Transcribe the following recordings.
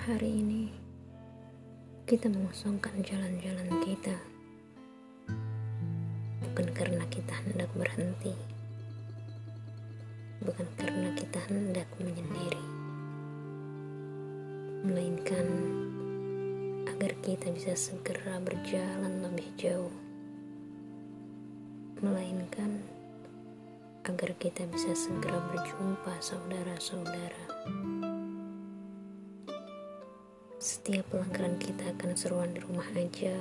Hari ini kita mengosongkan jalan-jalan kita. Bukan karena kita hendak berhenti. Bukan karena kita hendak menyendiri. Melainkan agar kita bisa segera berjalan lebih jauh. Melainkan agar kita bisa segera berjumpa saudara-saudara. Setiap pelanggaran kita akan seruan di rumah aja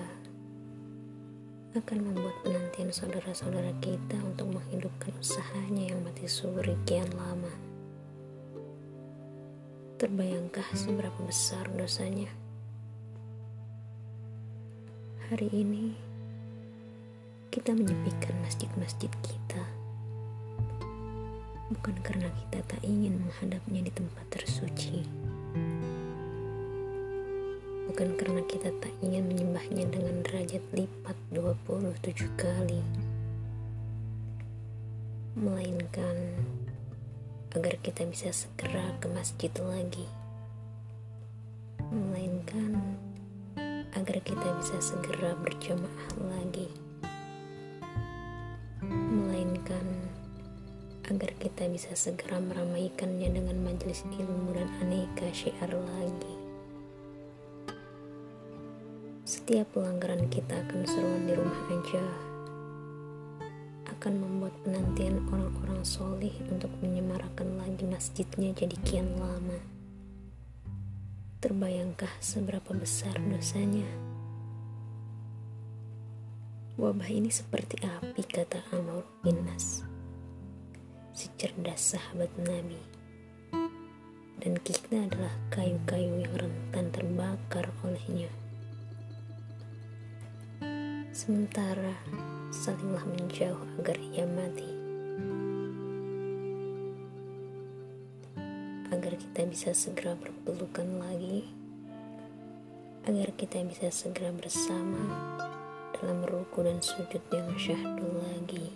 akan membuat penantian saudara-saudara kita untuk menghidupkan usahanya yang mati suri kian lama. Terbayangkah seberapa besar dosanya? Hari ini kita menyepikan masjid-masjid kita bukan karena kita tak ingin menghadapnya di tempat tersuci bukan karena kita tak ingin menyembahnya dengan derajat lipat 27 kali melainkan agar kita bisa segera ke masjid lagi melainkan agar kita bisa segera berjamaah lagi melainkan agar kita bisa segera meramaikannya dengan majelis ilmu dan aneka syiar lagi setiap pelanggaran kita akan seruan di rumah aja akan membuat penantian orang-orang solih untuk menyemarakan lagi masjidnya jadi kian lama. Terbayangkah seberapa besar dosanya? Wabah ini seperti api, kata Amr bin Nas. Si cerdas sahabat Nabi. Dan kita adalah kayu-kayu yang rentan terbakar olehnya. Sementara salinglah menjauh agar ia mati. Agar kita bisa segera berpelukan lagi. Agar kita bisa segera bersama dalam ruku dan sujud yang syahdu lagi.